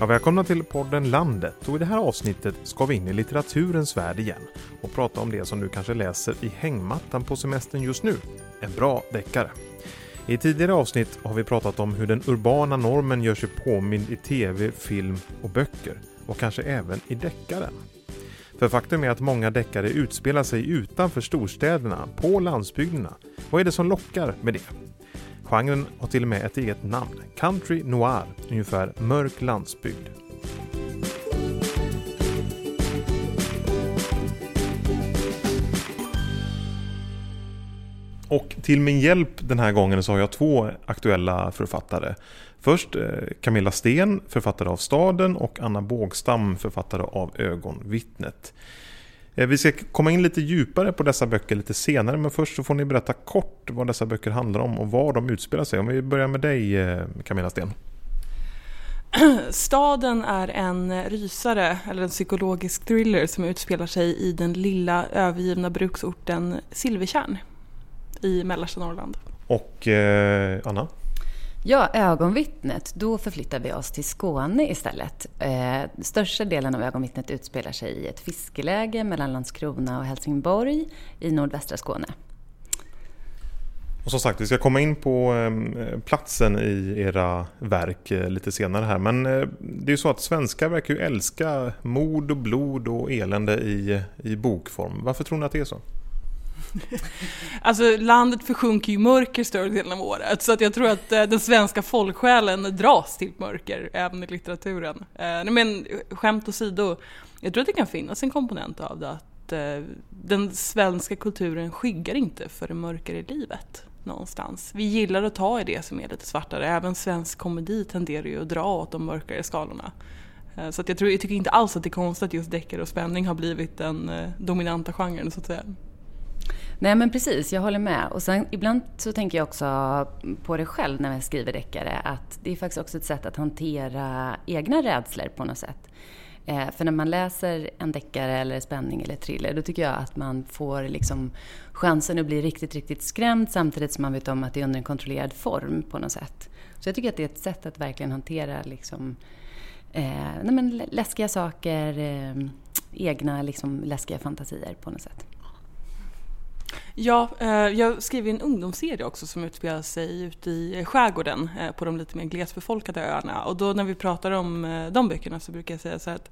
Ja, välkomna till podden Landet och i det här avsnittet ska vi in i litteraturens värld igen och prata om det som du kanske läser i hängmattan på semestern just nu. En bra deckare. I tidigare avsnitt har vi pratat om hur den urbana normen gör sig påmind i tv, film och böcker och kanske även i deckaren. För faktum är att många deckare utspelar sig utanför storstäderna, på landsbygderna. Vad är det som lockar med det? Genren har till och med ett eget namn, country noir, ungefär mörk landsbygd. Och till min hjälp den här gången så har jag två aktuella författare. Först eh, Camilla Sten, författare av Staden och Anna Bågstam, författare av Ögonvittnet. Eh, vi ska komma in lite djupare på dessa böcker lite senare men först så får ni berätta kort vad dessa böcker handlar om och var de utspelar sig. Om vi börjar med dig eh, Camilla Sten. Staden är en rysare, eller en psykologisk thriller som utspelar sig i den lilla övergivna bruksorten Silvertjärn i mellersta Norrland. Och eh, Anna? Ja, ögonvittnet. Då förflyttar vi oss till Skåne istället. Eh, största delen av ögonvittnet utspelar sig i ett fiskeläge mellan Landskrona och Helsingborg i nordvästra Skåne. Och som sagt, vi ska komma in på eh, platsen i era verk eh, lite senare här. Men eh, det är ju så att svenskar verkar ju älska mord och blod och elände i, i bokform. Varför tror ni att det är så? Alltså landet försjunker ju mörker större delen av året så att jag tror att eh, den svenska folksjälen dras till mörker även i litteraturen. Eh, men skämt åsido, jag tror att det kan finnas en komponent av det att eh, den svenska kulturen skyggar inte för det mörkare livet någonstans. Vi gillar att ta i det som är lite svartare. Även svensk komedi tenderar ju att dra åt de mörkare skalorna. Eh, så att jag, tror, jag tycker inte alls att det är konstigt att just deckare och spänning har blivit den eh, dominanta genren så att säga. Nej men precis, jag håller med. Och sen ibland så tänker jag också på det själv när jag skriver deckare att det är faktiskt också ett sätt att hantera egna rädslor på något sätt. Eh, för när man läser en deckare eller spänning eller thriller då tycker jag att man får liksom chansen att bli riktigt, riktigt skrämd samtidigt som man vet om att det är under en kontrollerad form på något sätt. Så jag tycker att det är ett sätt att verkligen hantera liksom, eh, nej men läskiga saker, eh, egna liksom läskiga fantasier på något sätt. Ja, eh, jag skriver en ungdomsserie också som utspelar sig ute i skärgården eh, på de lite mer glesbefolkade öarna. Och då när vi pratar om eh, de böckerna så brukar jag säga så att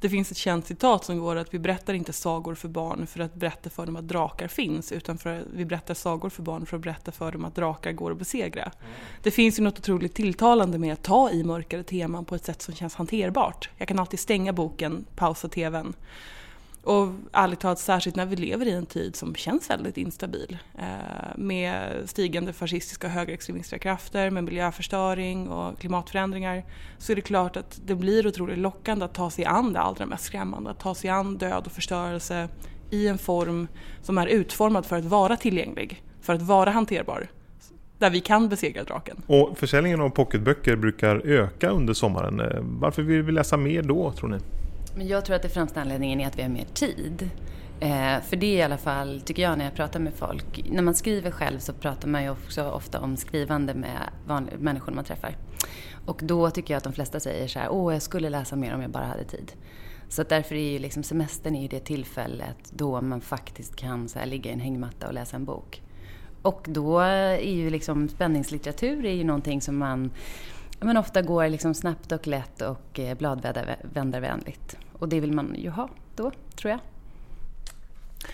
det finns ett känt citat som går att vi berättar inte sagor för barn för att berätta för dem att drakar finns utan för att vi berättar sagor för barn för att berätta för dem att drakar går att besegra. Mm. Det finns ju något otroligt tilltalande med att ta i mörkare teman på ett sätt som känns hanterbart. Jag kan alltid stänga boken, pausa TVn och ärligt talat särskilt när vi lever i en tid som känns väldigt instabil. Eh, med stigande fascistiska och högerextremistiska krafter, med miljöförstöring och klimatförändringar. Så är det klart att det blir otroligt lockande att ta sig an det allra mest skrämmande. Att ta sig an död och förstörelse i en form som är utformad för att vara tillgänglig. För att vara hanterbar där vi kan besegra draken. Och försäljningen av pocketböcker brukar öka under sommaren. Eh, varför vill vi läsa mer då, tror ni? Men jag tror att det främsta anledningen är att vi har mer tid. Eh, för det är i alla fall, tycker jag, när jag pratar med folk. När man skriver själv så pratar man ju också ofta om skrivande med vanliga, människor man träffar. Och då tycker jag att de flesta säger så här, åh, jag skulle läsa mer om jag bara hade tid. Så att därför är ju liksom semestern är ju det tillfället då man faktiskt kan så här, ligga i en hängmatta och läsa en bok. Och då är ju liksom spänningslitteratur är ju någonting som man men ofta går liksom snabbt och lätt och eh, bladvändarvänligt. Och det vill man ju ha då, tror jag.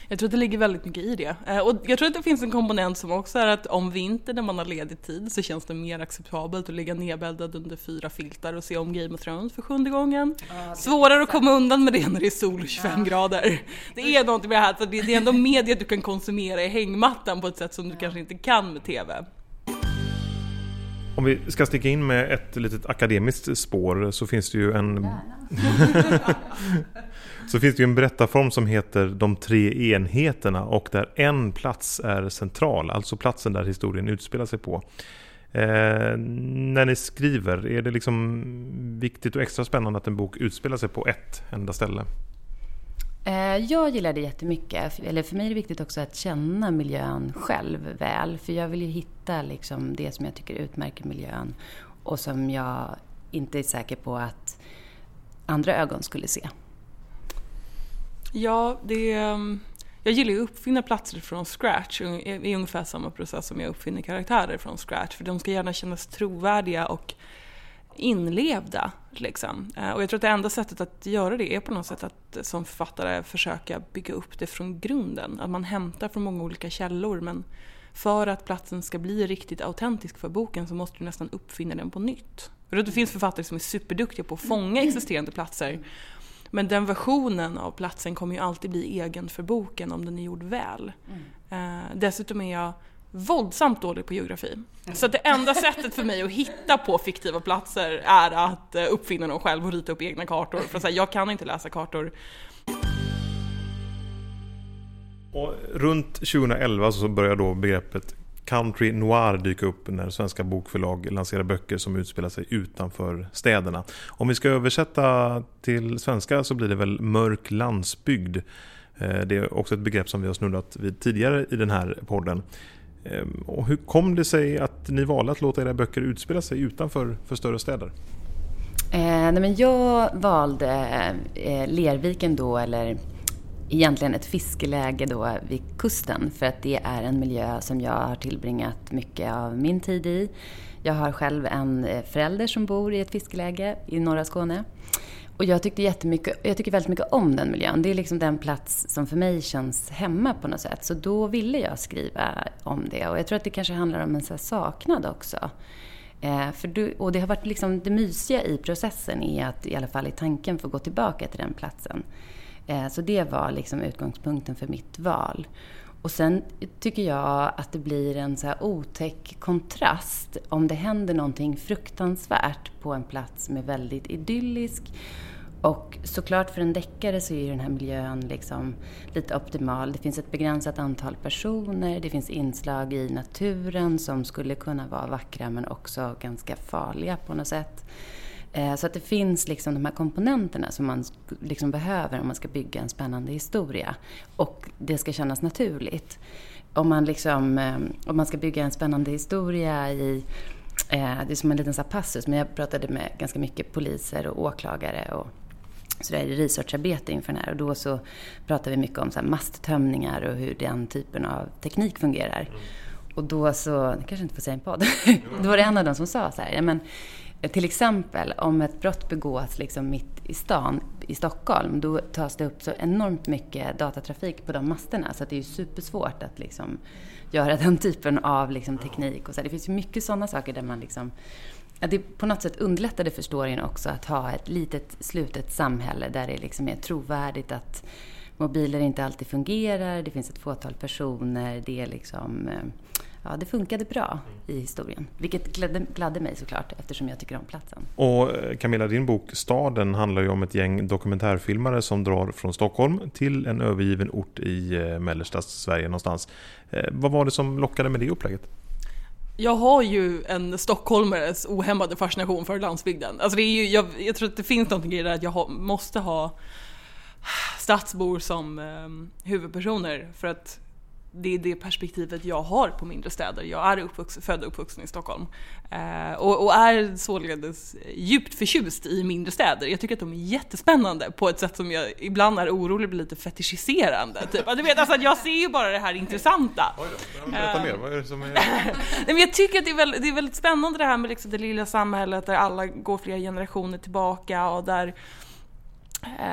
Jag tror att det ligger väldigt mycket i det. Eh, och jag tror att det finns en komponent som också är att om vintern när man har ledig tid så känns det mer acceptabelt att ligga nedbäddad under fyra filtar och se om Game of Thrones för sjunde gången. Ja, Svårare att komma undan med det när det är sol och 25 ja. grader. Det är någonting med det här, så det är ändå media du kan konsumera i hängmattan på ett sätt som du ja. kanske inte kan med TV. Om vi ska sticka in med ett litet akademiskt spår så finns det ju en... så finns det ju en berättarform som heter De tre enheterna och där en plats är central, alltså platsen där historien utspelar sig på. Eh, när ni skriver, är det liksom viktigt och extra spännande att en bok utspelar sig på ett enda ställe? Eh, jag gillar det jättemycket. Eller för mig är det viktigt också att känna miljön själv väl. För jag vill ju hitta liksom det som jag tycker utmärker miljön och som jag inte är säker på att andra ögon skulle se. Ja, det... Ehm, jag gillar ju att uppfinna platser från scratch i ungefär samma process som jag uppfinner karaktärer från scratch. För de ska gärna kännas trovärdiga och inlevda. Liksom. Eh, och jag tror att det enda sättet att göra det är på något sätt att som författare försöka bygga upp det från grunden. Att man hämtar från många olika källor men för att platsen ska bli riktigt autentisk för boken så måste du nästan uppfinna den på nytt. Och det finns författare som är superduktiga på att fånga existerande platser men den versionen av platsen kommer ju alltid bli egen för boken om den är gjord väl. Mm. Eh, dessutom är jag våldsamt dålig på geografi. Mm. Så det enda sättet för mig att hitta på fiktiva platser är att eh, uppfinna dem själv och rita upp egna kartor. För att jag kan inte läsa kartor. Och runt 2011 så börjar då begreppet country noir dyka upp när svenska bokförlag lanserar böcker som utspelar sig utanför städerna. Om vi ska översätta till svenska så blir det väl mörk landsbygd. Eh, det är också ett begrepp som vi har snurrat vid tidigare i den här podden. Ehm, och hur kom det sig att ni valde att låta era böcker utspela sig utanför för större städer? Eh, nej men jag valde eh, Lerviken då, eller egentligen ett fiskeläge då vid kusten för att det är en miljö som jag har tillbringat mycket av min tid i. Jag har själv en eh, förälder som bor i ett fiskeläge i norra Skåne. Och jag, tyckte jättemycket, jag tycker väldigt mycket om den miljön. Det är liksom den plats som för mig känns hemma på något sätt. Så då ville jag skriva om det. Och jag tror att det kanske handlar om en så saknad också. Eh, för du, och det har varit liksom det mysiga i processen är att i alla fall i tanken få gå tillbaka till den platsen. Eh, så det var liksom utgångspunkten för mitt val. Och sen tycker jag att det blir en så här otäck kontrast om det händer någonting fruktansvärt på en plats som är väldigt idyllisk. Och såklart för en deckare så är den här miljön liksom lite optimal. Det finns ett begränsat antal personer, det finns inslag i naturen som skulle kunna vara vackra men också ganska farliga på något sätt. Eh, så att det finns liksom de här komponenterna som man liksom behöver om man ska bygga en spännande historia. Och det ska kännas naturligt. Om man, liksom, eh, om man ska bygga en spännande historia i eh, det är som en liten så passus, men jag pratade med ganska mycket poliser och åklagare och så det är researcharbete inför den här och då så pratar vi mycket om så masttömningar och hur den typen av teknik fungerar. Mm. Och då så, jag kanske inte får säga en podd, då var det en av dem som sa så här, men till exempel om ett brott begås liksom mitt i stan i Stockholm, då tas det upp så enormt mycket datatrafik på de masterna så att det är ju supersvårt att liksom göra den typen av liksom teknik. Och så. Det finns ju mycket sådana saker där man liksom att det på något sätt underlättade för storyn också att ha ett litet slutet samhälle där det liksom är trovärdigt att mobiler inte alltid fungerar, det finns ett fåtal personer, det är liksom eh, ja, det funkade bra i historien. Vilket gladde, gladde mig såklart eftersom jag tycker om platsen. Och eh, Camilla, din bok Staden handlar ju om ett gäng dokumentärfilmare som drar från Stockholm till en övergiven ort i eh, mellersta Sverige någonstans. Eh, vad var det som lockade med det upplägget? Jag har ju en stockholmares ohämmade fascination för landsbygden. Alltså det är ju, jag, jag tror att det finns någonting i det där att jag ha, måste ha stadsbor som eh, huvudpersoner för att det är det perspektivet jag har på mindre städer. Jag är uppvuxen, född och uppvuxen i Stockholm. Eh, och, och, är således djupt förtjust i mindre städer. Jag tycker att de är jättespännande på ett sätt som jag ibland är orolig blir lite fetischiserande. Typ. Du vet, alltså, jag ser ju bara det här intressanta. Oj då, berätta mer, vad är det som är... Nej, men jag tycker att det är, väldigt, det är väldigt spännande det här med liksom det lilla samhället där alla går flera generationer tillbaka och där Eh,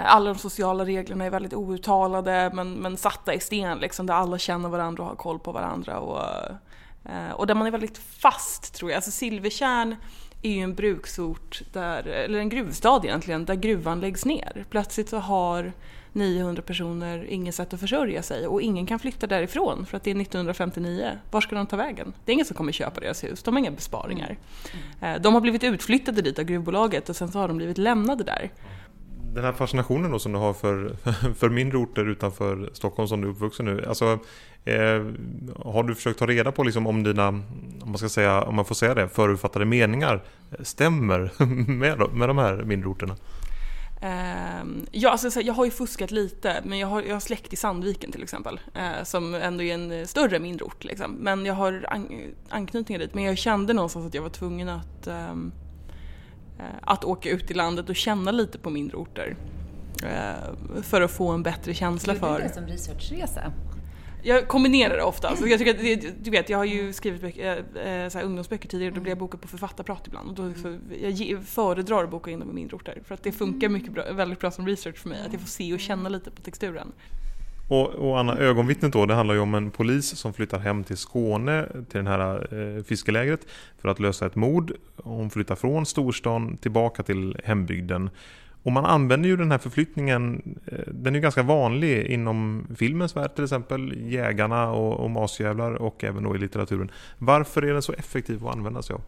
alla de sociala reglerna är väldigt outtalade men, men satta i sten liksom, där alla känner varandra och har koll på varandra. Och, eh, och där man är väldigt fast tror jag. Alltså Silvertjärn är ju en bruksort, där, eller en gruvstad egentligen, där gruvan läggs ner. Plötsligt så har 900 personer inget sätt att försörja sig och ingen kan flytta därifrån för att det är 1959. Var ska de ta vägen? Det är ingen som kommer köpa deras hus, de har inga besparingar. Mm. Eh, de har blivit utflyttade dit av gruvbolaget och sen så har de blivit lämnade där den här fascinationen då som du har för, för mindre orter utanför Stockholm som du är uppvuxen nu. Alltså, eh, har du försökt ta reda på liksom om dina, om man, ska säga, om man får säga det, förutfattade meningar stämmer med, med de här mindre orterna? Ehm, ja, alltså, jag har ju fuskat lite, men jag har, jag har släkt i Sandviken till exempel. Uh, som ändå är en större mindre ort. Liksom. Men jag har an anknytningar dit. Men jag kände någonstans att jag var tvungen att um, att åka ut i landet och känna lite på mindre orter. För att få en bättre känsla för... Gjorde du det som researchresa? Jag kombinerar det ofta. Så jag tycker att, du vet, jag har ju skrivit böcker, äh, så ungdomsböcker tidigare och då blir jag bokad på författarprat ibland. Och då, så, jag föredrar att boka in dem i mindre orter. För att det funkar mycket bra, väldigt bra som research för mig. Att jag får se och känna lite på texturen. Och, och Anna, ögonvittnet då, det handlar ju om en polis som flyttar hem till Skåne, till det här eh, fiskelägret, för att lösa ett mord. Hon flyttar från storstan tillbaka till hembygden. Och man använder ju den här förflyttningen, eh, den är ju ganska vanlig inom filmens värld till exempel, jägarna och, och masjävlar och även då i litteraturen. Varför är den så effektiv att använda sig av?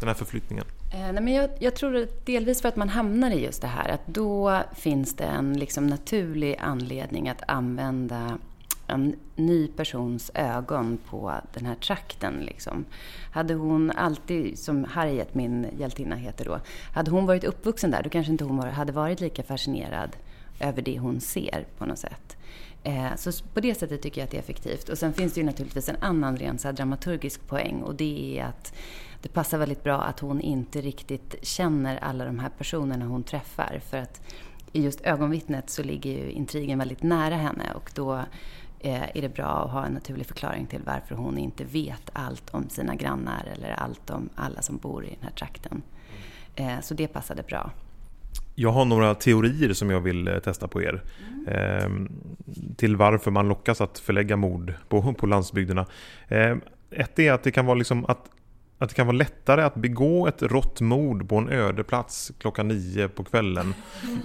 Den här förflyttningen? Eh, nej, men jag, jag tror delvis för att man hamnar i just det här att då finns det en liksom naturlig anledning att använda en ny persons ögon på den här trakten. Liksom. Hade hon alltid, som Harriet, min hjältinna heter då, hade hon varit uppvuxen där då kanske inte hon var, hade varit lika fascinerad över det hon ser på något sätt. Eh, så på det sättet tycker jag att det är effektivt. Och sen finns det ju naturligtvis en annan rent så dramaturgisk poäng och det är att det passar väldigt bra att hon inte riktigt känner alla de här personerna hon träffar. För att i just ögonvittnet så ligger ju intrigen väldigt nära henne och då Eh, är det bra att ha en naturlig förklaring till varför hon inte vet allt om sina grannar eller allt om alla som bor i den här trakten. Eh, så det passade bra. Jag har några teorier som jag vill eh, testa på er. Mm. Eh, till varför man lockas att förlägga mord på, på landsbygderna. Eh, ett är att det kan vara liksom att att det kan vara lättare att begå ett rått mord på en öde plats klockan nio på kvällen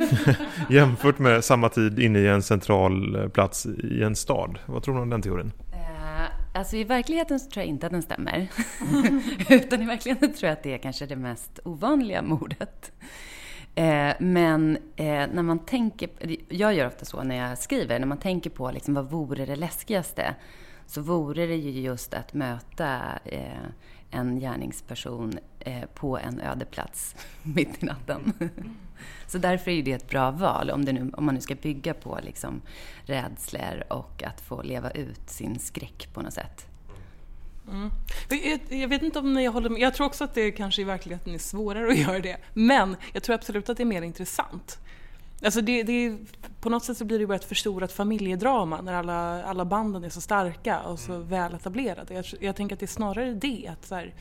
jämfört med samma tid inne i en central eh, plats i en stad. Vad tror du om den teorin? Eh, alltså i verkligheten så tror jag inte att den stämmer. Utan i verkligheten tror jag att det är kanske det mest ovanliga mordet. Eh, men eh, när man tänker, jag gör ofta så när jag skriver, när man tänker på liksom, vad vore det läskigaste? Så vore det ju just att möta eh, en gärningsperson eh, på en öde plats mitt i natten. Så därför är det ett bra val om, nu, om man nu ska bygga på liksom rädslor och att få leva ut sin skräck på något sätt. Mm. Jag, vet inte om jag håller med. Jag tror också att det kanske i verkligheten är svårare att göra det. Men jag tror absolut att det är mer intressant. Alltså det, det, på något sätt så blir det bara ett förstorat familjedrama när alla, alla banden är så starka och så mm. väletablerade. Jag, jag tänker att det är snarare det att så här,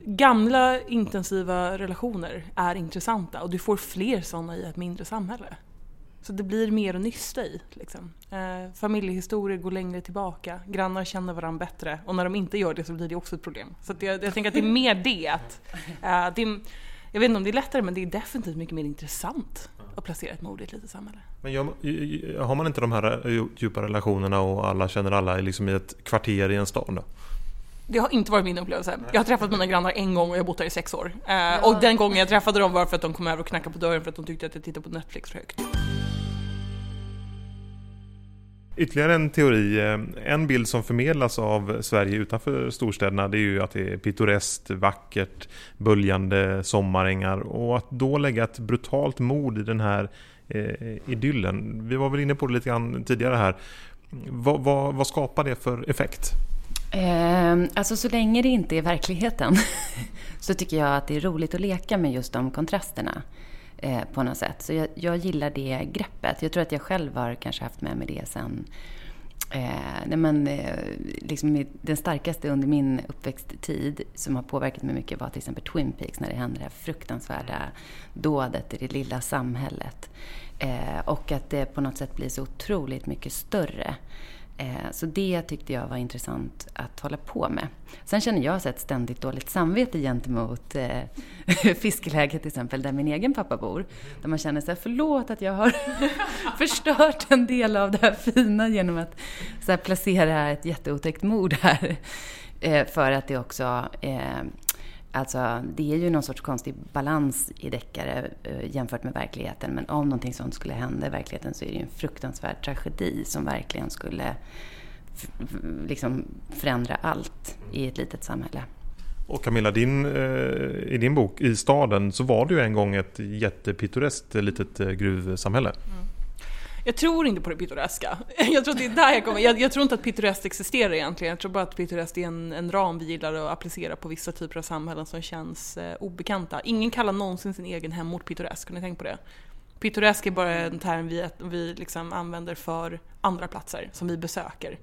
gamla intensiva relationer är intressanta och du får fler sådana i ett mindre samhälle. Så det blir mer att nysta i. Liksom. Eh, familjehistorier går längre tillbaka, grannar känner varandra bättre och när de inte gör det så blir det också ett problem. Så jag, jag tänker att det är mer det. Att, eh, det jag vet inte om det är lättare men det är definitivt mycket mer intressant att placera ett mord i ett litet samhälle. Men gör, har man inte de här eh, djupa relationerna och alla känner alla liksom i ett kvarter i en stad då? Det har inte varit min upplevelse. Jag har träffat mina grannar en gång och jag har bott här i sex år. Eh, ja. Och den gången jag träffade dem var för att de kom över och knackade på dörren för att de tyckte att jag tittade på Netflix för högt. Ytterligare en teori, eh, en bild som förmedlas av Sverige utanför storstäderna det är ju att det är pittoreskt, vackert, böljande sommarängar och att då lägga ett brutalt mord i den här eh, idyllen. Vi var väl inne på det lite grann tidigare här. Vad, vad, vad skapar det för effekt? Eh, alltså så länge det inte är verkligheten så tycker jag att det är roligt att leka med just de kontrasterna eh, på något sätt. Så jag, jag, gillar det greppet. Jag tror att jag själv har kanske haft med mig det sen Eh, nej men, eh, liksom den starkaste under min uppväxttid som har påverkat mig mycket var till exempel Twin Peaks när det hände det här fruktansvärda dådet i det lilla samhället. Eh, och att det på något sätt blir så otroligt mycket större. Eh, så det tyckte jag var intressant att hålla på med. Sen känner jag ett ständigt dåligt samvete gentemot eh, fiskeläget till exempel, där min egen pappa bor. Där man känner sig förlåt att jag har förstört en del av det här fina genom att så här, placera ett jätteotäckt mord här. Eh, för att det också eh, Alltså, det är ju någon sorts konstig balans i deckare eh, jämfört med verkligheten. Men om någonting sånt skulle hända i verkligheten så är det ju en fruktansvärd tragedi som verkligen skulle liksom förändra allt i ett litet samhälle. Och Camilla, din, eh, i din bok I staden så var det ju en gång ett jättepittoreskt litet eh, gruvsamhälle. Mm. Jag tror inte på det pittoreska. Jag tror, det är där jag, kommer. Jag, jag tror inte att pittoreskt existerar egentligen. Jag tror bara att pittoreskt är en, en ram vi gillar att applicera på vissa typer av samhällen som känns eh, obekanta. Ingen kallar någonsin sin egen hemort pittoresk, har ni tänkt på det? Pittoresk är bara en term vi, vi liksom använder för andra platser som vi besöker.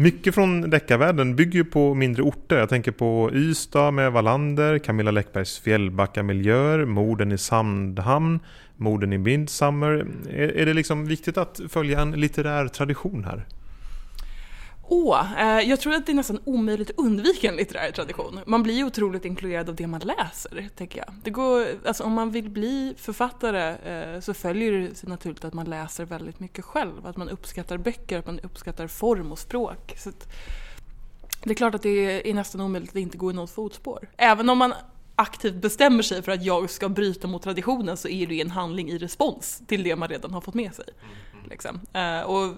Mycket från deckarvärlden bygger ju på mindre orter. Jag tänker på Ystad med Wallander, Camilla Läckbergs Fjällbackamiljöer, morden i Sandhamn, morden i Midsummer. Är, är det liksom viktigt att följa en litterär tradition här? Åh, eh, jag tror att det är nästan omöjligt att undvika en litterär tradition. Man blir ju otroligt influerad av det man läser, tänker jag. Det går, alltså, om man vill bli författare eh, så följer det sig naturligt att man läser väldigt mycket själv. Att man uppskattar böcker, att man uppskattar form och språk. Så det är klart att det är nästan omöjligt att inte gå i något fotspår. Även om man aktivt bestämmer sig för att jag ska bryta mot traditionen så är det en handling i respons till det man redan har fått med sig. Liksom. Eh, och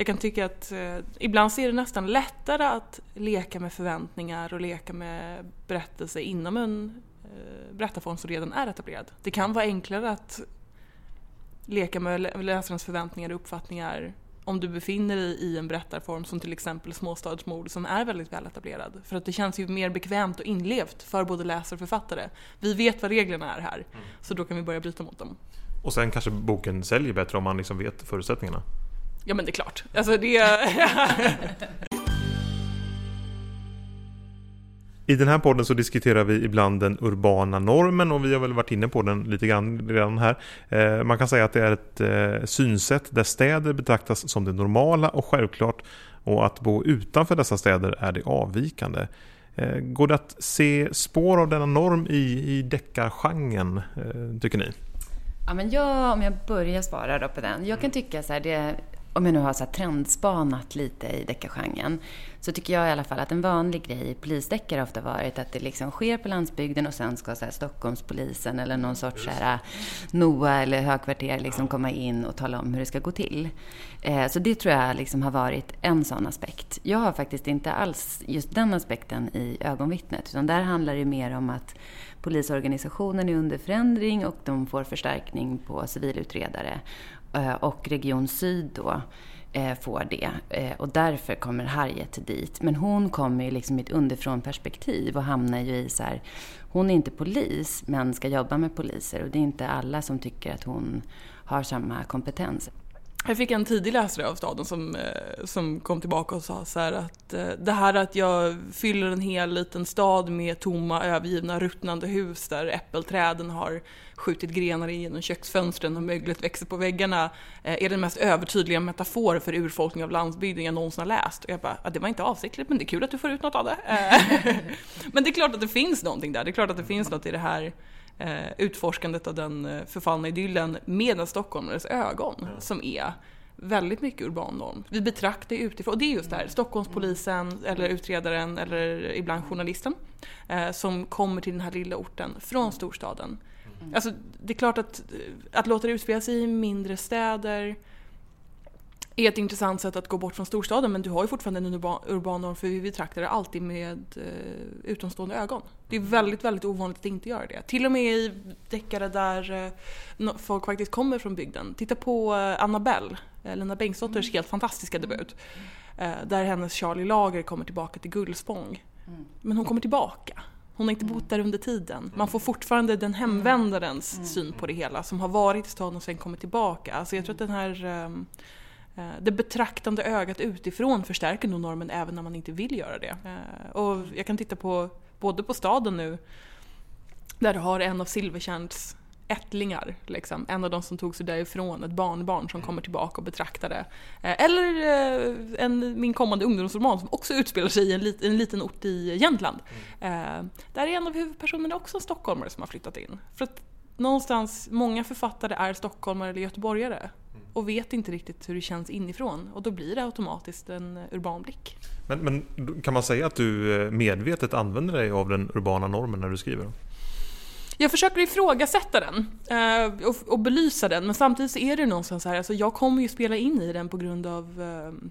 jag kan tycka att eh, ibland så är det nästan lättare att leka med förväntningar och leka med berättelser inom en eh, berättarform som redan är etablerad. Det kan vara enklare att leka med läsarens förväntningar och uppfattningar om du befinner dig i en berättarform som till exempel Småstadsmord som är väldigt väl etablerad. För att det känns ju mer bekvämt och inlevt för både läsare och författare. Vi vet vad reglerna är här, mm. så då kan vi börja bryta mot dem. Och sen kanske boken säljer bättre om man liksom vet förutsättningarna? Ja men det är klart. Alltså det... I den här podden så diskuterar vi ibland den urbana normen och vi har väl varit inne på den lite grann redan här. Eh, man kan säga att det är ett eh, synsätt där städer betraktas som det normala och självklart och att bo utanför dessa städer är det avvikande. Eh, går det att se spår av denna norm i, i deckargenren, tycker ni? Ja, men jag, om jag börjar svara då på den. Jag kan tycka så här, det om jag nu har så trendspanat lite i deckargenren, så tycker jag i alla fall att en vanlig grej i polisdeckare ofta varit att det liksom sker på landsbygden och sen ska så här Stockholmspolisen eller någon sorts så här, NOA eller högkvarter liksom komma in och tala om hur det ska gå till. Eh, så det tror jag liksom har varit en sån aspekt. Jag har faktiskt inte alls just den aspekten i ögonvittnet, utan där handlar det mer om att polisorganisationen är under förändring och de får förstärkning på civilutredare. Eh, och Region Syd då eh, får det. Eh, och därför kommer Harriet dit. Men hon kommer ju liksom i ett underifrån perspektiv och hamnar ju i så här, hon är inte polis men ska jobba med poliser och det är inte alla som tycker att hon har samma kompetens. Jag fick en tidig läsare av staden som, eh, som kom tillbaka och sa så att eh, det här att jag fyller en hel liten stad med tomma, övergivna, ruttnande hus där äppelträden har skjutit grenar genom köksfönstren och möglet växer på väggarna eh, är den mest övertydliga metafor för urfolkning av landsbygden jag någonsin har läst. Och jag bara, ja, det var inte avsiktligt men det är kul att du får ut något av det. men det är klart att det finns någonting där, det är klart att det finns något i det här eh, utforskandet av den eh, förfallna idyllen med en stockholmares ögon mm. som är väldigt mycket urban norm. Vi betraktar utifrån, och det är just det här, Stockholmspolisen eller utredaren eller ibland journalisten eh, som kommer till den här lilla orten från storstaden. Mm. Alltså, det är klart att, att låta det utspela sig i mindre städer är ett intressant sätt att gå bort från storstaden men du har ju fortfarande en urban, urban norm för vi betraktar det alltid med eh, utomstående ögon. Det är väldigt, väldigt ovanligt att inte göra det. Till och med i deckare där eh, folk faktiskt kommer från bygden. Titta på eh, Annabelle, eh, Lena Bengtsdotters mm. helt fantastiska debut. Eh, där hennes Charlie Lager kommer tillbaka till Gullspång. Mm. Men hon kommer tillbaka. Hon har inte bott där under tiden. Man får fortfarande den hemvändarens mm. syn på det hela som har varit i staden och sen kommit tillbaka. Alltså jag tror att den här ehm, Eh, det betraktande ögat utifrån förstärker nog normen även när man inte vill göra det. Eh, och jag kan titta på både på staden nu, där du har en av Silvertjärns ättlingar, liksom. en av de som tog sig därifrån, ett barnbarn som kommer tillbaka och betraktar det. Eh, eller en, min kommande ungdomsroman som också utspelar sig i en, lit, en liten ort i Jämtland. Mm. Där är en av huvudpersonerna också en stockholmare som har flyttat in. För att någonstans, många författare är stockholmare eller göteborgare och vet inte riktigt hur det känns inifrån och då blir det automatiskt en urban blick. Men, men kan man säga att du eh, medvetet använder dig av den urbana normen när du skriver? Jag försöker ifrågasätta den eh, och, och belysa den men samtidigt så är det någonstans här, alltså jag kommer ju spela in i den på grund av eh,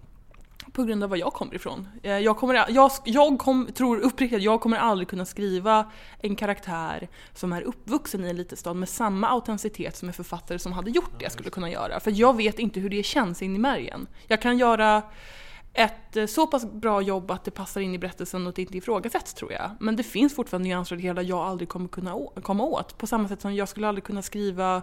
på grund av var jag kommer ifrån. Eh, jag, kommer, jag, jag kom, tror uppriktigt att jag kommer aldrig kunna skriva en karaktär som är uppvuxen i en liten stad med samma autenticitet som en författare som hade gjort det skulle kunna göra. För jag vet inte hur det känns in i märgen. Jag kan göra ett eh, så pass bra jobb att det passar in i berättelsen och att det inte ifrågasätts tror jag. Men det finns fortfarande nyanser i det hela jag aldrig kommer kunna komma åt. På samma sätt som jag skulle aldrig kunna skriva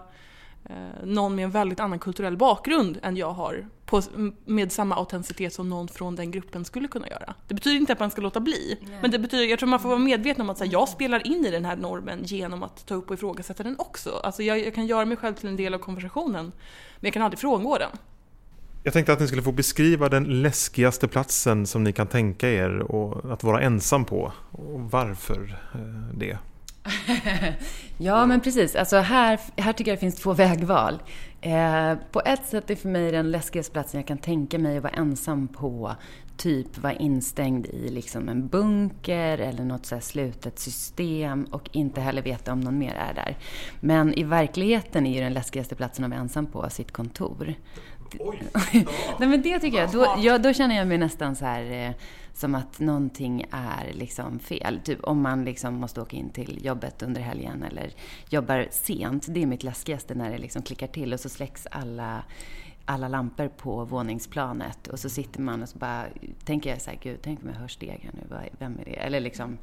någon med en väldigt annan kulturell bakgrund än jag har på, med samma autenticitet som någon från den gruppen skulle kunna göra. Det betyder inte att man ska låta bli, Nej. men det betyder, jag tror man får vara medveten om att här, jag spelar in i den här normen genom att ta upp och ifrågasätta den också. Alltså jag, jag kan göra mig själv till en del av konversationen, men jag kan aldrig frångå den. Jag tänkte att ni skulle få beskriva den läskigaste platsen som ni kan tänka er och att vara ensam på. Och varför eh, det? ja, men precis. Alltså här, här tycker jag det finns två vägval. Eh, på ett sätt är för mig den läskigaste platsen jag kan tänka mig att vara ensam på typ vara instängd i liksom en bunker eller något så slutet system och inte heller veta om någon mer är där. Men i verkligheten är ju den läskigaste platsen att vara ensam på sitt kontor. Oj! Nej men det tycker jag, då, ja, då känner jag mig nästan så här eh, som att någonting är liksom fel. Typ om man liksom måste åka in till jobbet under helgen eller jobbar sent. Det är mitt läskigaste när det liksom klickar till och så släcks alla alla lampor på våningsplanet och så sitter man och så bara tänker jag så här, gud, tänk om jag hör steg här nu, vem är det? Eller liksom,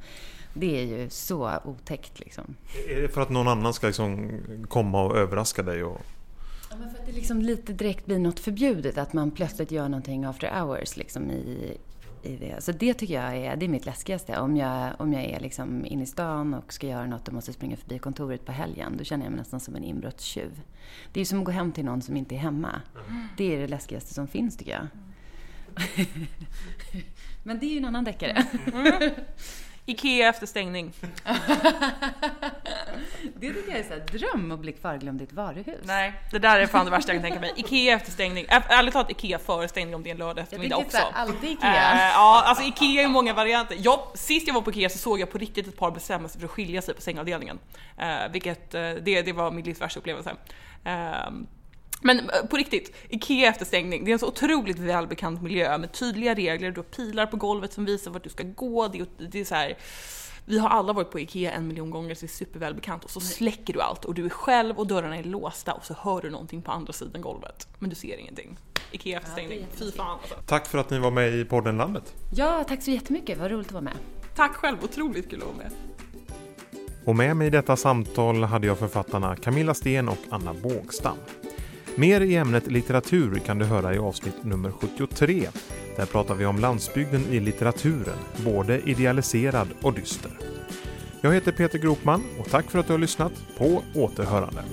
det är ju så otäckt liksom. Är det för att någon annan ska liksom komma och överraska dig? Och... Ja, men för att det liksom lite direkt blir något förbjudet, att man plötsligt gör någonting after hours liksom i, i det. Så det tycker jag är, det är mitt läskigaste. Om jag, om jag är liksom inne i stan och ska göra något och måste springa förbi kontoret på helgen, då känner jag mig nästan som en inbrottstjuv. Det är som att gå hem till någon som inte är hemma. Mm. Det är det läskigaste som finns tycker jag. Mm. Men det är ju en annan deckare. Mm. IKEA efter stängning. det tycker jag är en dröm att bli kvarglömd i ett varuhus. Nej, det där är fan det värsta jag kan tänka mig. IKEA efter stängning. Ärligt talat IKEA före stängning om det är en lördag eftermiddag också. Jag alltid IKEA. Uh, ja, alltså IKEA är många varianter. Jag, sist jag var på IKEA så såg jag på riktigt ett par bestämma sig för att skilja sig på sängavdelningen. Uh, vilket, uh, det, det var min livs värsta upplevelse. Uh, men eh, på riktigt, IKEA efter stängning, det är en så otroligt välbekant miljö med tydliga regler, du har pilar på golvet som visar vart du ska gå, det är, det är så här, vi har alla varit på IKEA en miljon gånger så det är supervälbekant och så släcker du allt och du är själv och dörrarna är låsta och så hör du någonting på andra sidan golvet. Men du ser ingenting. IKEA efter stängning, fy fan alltså. Tack för att ni var med i podden Landet. Ja, tack så jättemycket, vad roligt att vara med. Tack själv, otroligt kul att vara med. Och med mig i detta samtal hade jag författarna Camilla Sten och Anna Bågstam. Mer i ämnet litteratur kan du höra i avsnitt nummer 73. Där pratar vi om landsbygden i litteraturen, både idealiserad och dyster. Jag heter Peter Gropman och tack för att du har lyssnat på återhörande.